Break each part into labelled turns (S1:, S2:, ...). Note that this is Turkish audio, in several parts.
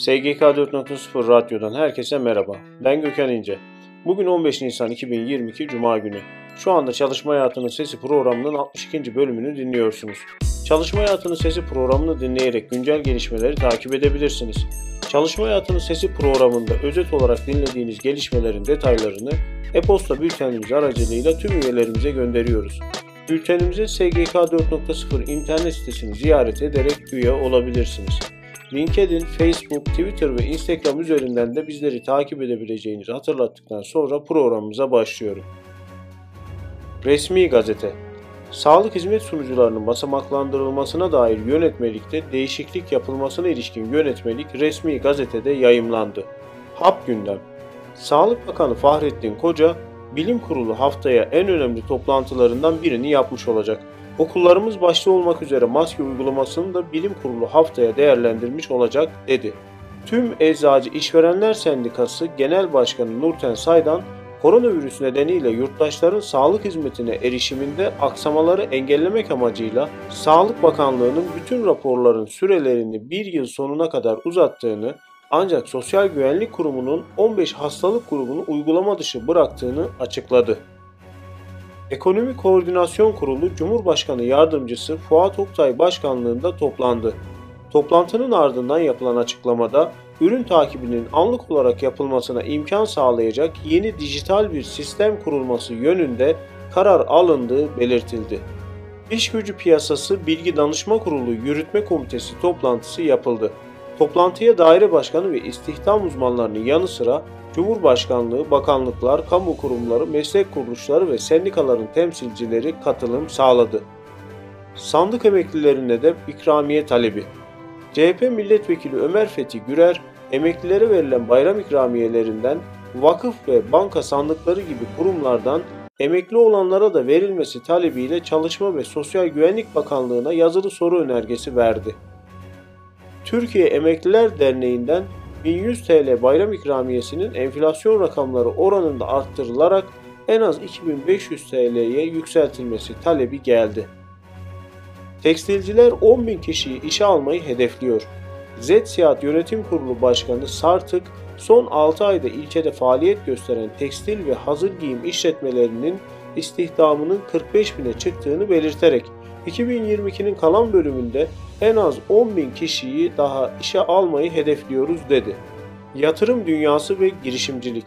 S1: SGK 4.0 Radyo'dan herkese merhaba. Ben Gökhan İnce. Bugün 15 Nisan 2022 Cuma günü. Şu anda Çalışma Hayatının Sesi programının 62. bölümünü dinliyorsunuz. Çalışma Hayatının Sesi programını dinleyerek güncel gelişmeleri takip edebilirsiniz. Çalışma Hayatının Sesi programında özet olarak dinlediğiniz gelişmelerin detaylarını e-posta bültenimiz aracılığıyla tüm üyelerimize gönderiyoruz. Bültenimize SGK 4.0 internet sitesini ziyaret ederek üye olabilirsiniz. LinkedIn, Facebook, Twitter ve Instagram üzerinden de bizleri takip edebileceğinizi hatırlattıktan sonra programımıza başlıyorum. Resmi Gazete Sağlık hizmet sunucularının basamaklandırılmasına dair yönetmelikte değişiklik yapılmasına ilişkin yönetmelik resmi gazetede yayımlandı. Hap gündem Sağlık Bakanı Fahrettin Koca, Bilim Kurulu haftaya en önemli toplantılarından birini yapmış olacak. Okullarımız başta olmak üzere maske uygulamasını da bilim kurulu haftaya değerlendirmiş olacak dedi. Tüm Eczacı İşverenler Sendikası Genel Başkanı Nurten Saydan, koronavirüs nedeniyle yurttaşların sağlık hizmetine erişiminde aksamaları engellemek amacıyla Sağlık Bakanlığı'nın bütün raporların sürelerini bir yıl sonuna kadar uzattığını ancak Sosyal Güvenlik Kurumu'nun 15 hastalık grubunu uygulama dışı bıraktığını açıkladı. Ekonomi Koordinasyon Kurulu Cumhurbaşkanı Yardımcısı Fuat Oktay başkanlığında toplandı. Toplantının ardından yapılan açıklamada ürün takibinin anlık olarak yapılmasına imkan sağlayacak yeni dijital bir sistem kurulması yönünde karar alındığı belirtildi. İş gücü piyasası Bilgi Danışma Kurulu Yürütme Komitesi toplantısı yapıldı. Toplantıya daire başkanı ve istihdam uzmanlarının yanı sıra Cumhurbaşkanlığı, bakanlıklar, kamu kurumları, meslek kuruluşları ve sendikaların temsilcileri katılım sağladı. Sandık emeklilerine de ikramiye talebi. CHP milletvekili Ömer Fethi Gürer, emeklilere verilen bayram ikramiyelerinden vakıf ve banka sandıkları gibi kurumlardan emekli olanlara da verilmesi talebiyle Çalışma ve Sosyal Güvenlik Bakanlığı'na yazılı soru önergesi verdi. Türkiye Emekliler Derneği'nden 1100 TL bayram ikramiyesinin enflasyon rakamları oranında arttırılarak en az 2500 TL'ye yükseltilmesi talebi geldi. Tekstilciler 10.000 kişiyi işe almayı hedefliyor. ZSİAD Yönetim Kurulu Başkanı Sartık, son 6 ayda ilçede faaliyet gösteren tekstil ve hazır giyim işletmelerinin istihdamının 45 bine çıktığını belirterek 2022'nin kalan bölümünde en az 10 bin kişiyi daha işe almayı hedefliyoruz dedi. Yatırım dünyası ve girişimcilik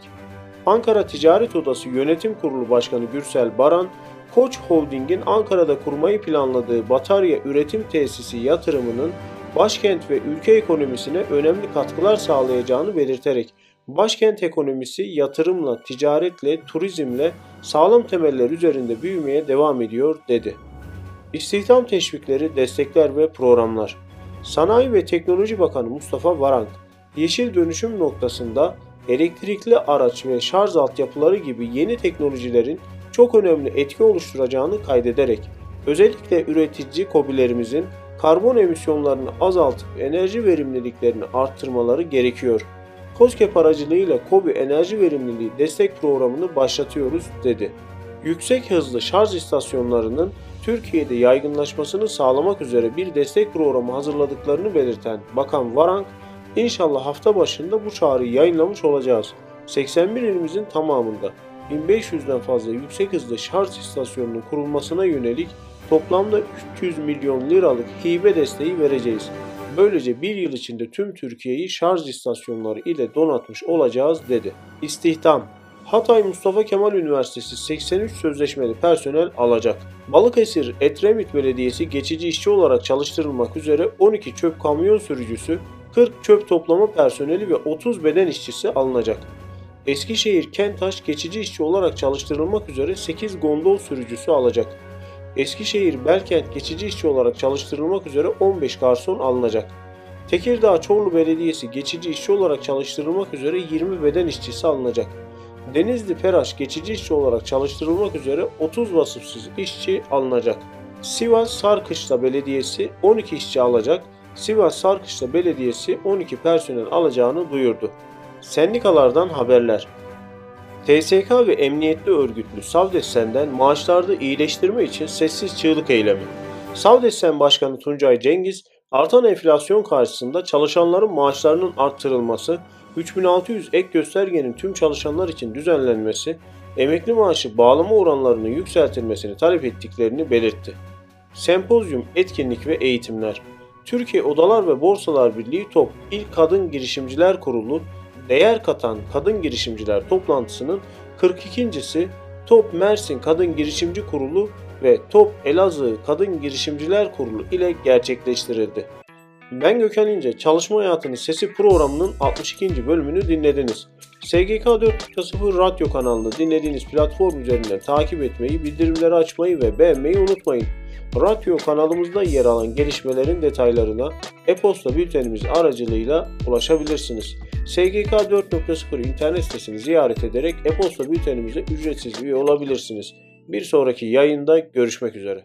S1: Ankara Ticaret Odası Yönetim Kurulu Başkanı Gürsel Baran, Koç Holding'in Ankara'da kurmayı planladığı batarya üretim tesisi yatırımının başkent ve ülke ekonomisine önemli katkılar sağlayacağını belirterek başkent ekonomisi yatırımla, ticaretle, turizmle sağlam temeller üzerinde büyümeye devam ediyor dedi. İstihdam teşvikleri, destekler ve programlar. Sanayi ve Teknoloji Bakanı Mustafa Varank, yeşil dönüşüm noktasında elektrikli araç ve şarj altyapıları gibi yeni teknolojilerin çok önemli etki oluşturacağını kaydederek özellikle üretici kobilerimizin karbon emisyonlarını azaltıp enerji verimliliklerini arttırmaları gerekiyor. COSGAP aracılığıyla KOBİ enerji verimliliği destek programını başlatıyoruz dedi. Yüksek hızlı şarj istasyonlarının Türkiye'de yaygınlaşmasını sağlamak üzere bir destek programı hazırladıklarını belirten Bakan Varank, inşallah hafta başında bu çağrıyı yayınlamış olacağız. 81 ilimizin tamamında 1500'den fazla yüksek hızlı şarj istasyonunun kurulmasına yönelik toplamda 300 milyon liralık hibe desteği vereceğiz. Böylece bir yıl içinde tüm Türkiye'yi şarj istasyonları ile donatmış olacağız dedi. İstihdam Hatay Mustafa Kemal Üniversitesi 83 sözleşmeli personel alacak. Balıkesir Etremit Belediyesi geçici işçi olarak çalıştırılmak üzere 12 çöp kamyon sürücüsü, 40 çöp toplama personeli ve 30 beden işçisi alınacak. Eskişehir Kentaş geçici işçi olarak çalıştırılmak üzere 8 gondol sürücüsü alacak. Eskişehir Belkent geçici işçi olarak çalıştırılmak üzere 15 garson alınacak. Tekirdağ Çorlu Belediyesi geçici işçi olarak çalıştırılmak üzere 20 beden işçisi alınacak. Denizli Peraş geçici işçi olarak çalıştırılmak üzere 30 vasıfsız işçi alınacak. Sivas Sarkışla Belediyesi 12 işçi alacak. Sivas Sarkışla Belediyesi 12 personel alacağını duyurdu. Sendikalardan haberler. TSK ve emniyetli örgütlü Savdesen'den maaşlarda iyileştirme için sessiz çığlık eylemi. Savdesen Başkanı Tuncay Cengiz, Artan enflasyon karşısında çalışanların maaşlarının arttırılması, 3600 ek göstergenin tüm çalışanlar için düzenlenmesi, emekli maaşı bağlama oranlarının yükseltilmesini talep ettiklerini belirtti. Sempozyum, etkinlik ve eğitimler Türkiye Odalar ve Borsalar Birliği TOP İlk Kadın Girişimciler Kurulu Değer Katan Kadın Girişimciler toplantısının 42.si TOP Mersin Kadın Girişimci Kurulu ve TOP Elazığ Kadın Girişimciler Kurulu ile gerçekleştirildi. Ben Gökhan İnce, Çalışma Hayatının Sesi programının 62. bölümünü dinlediniz. SGK 4.0 radyo kanalını dinlediğiniz platform üzerinden takip etmeyi, bildirimleri açmayı ve beğenmeyi unutmayın. Radyo kanalımızda yer alan gelişmelerin detaylarına e-posta bültenimiz aracılığıyla ulaşabilirsiniz. SGK 4.0 internet sitesini ziyaret ederek e-posta bültenimize ücretsiz üye olabilirsiniz. Bir sonraki yayında görüşmek üzere.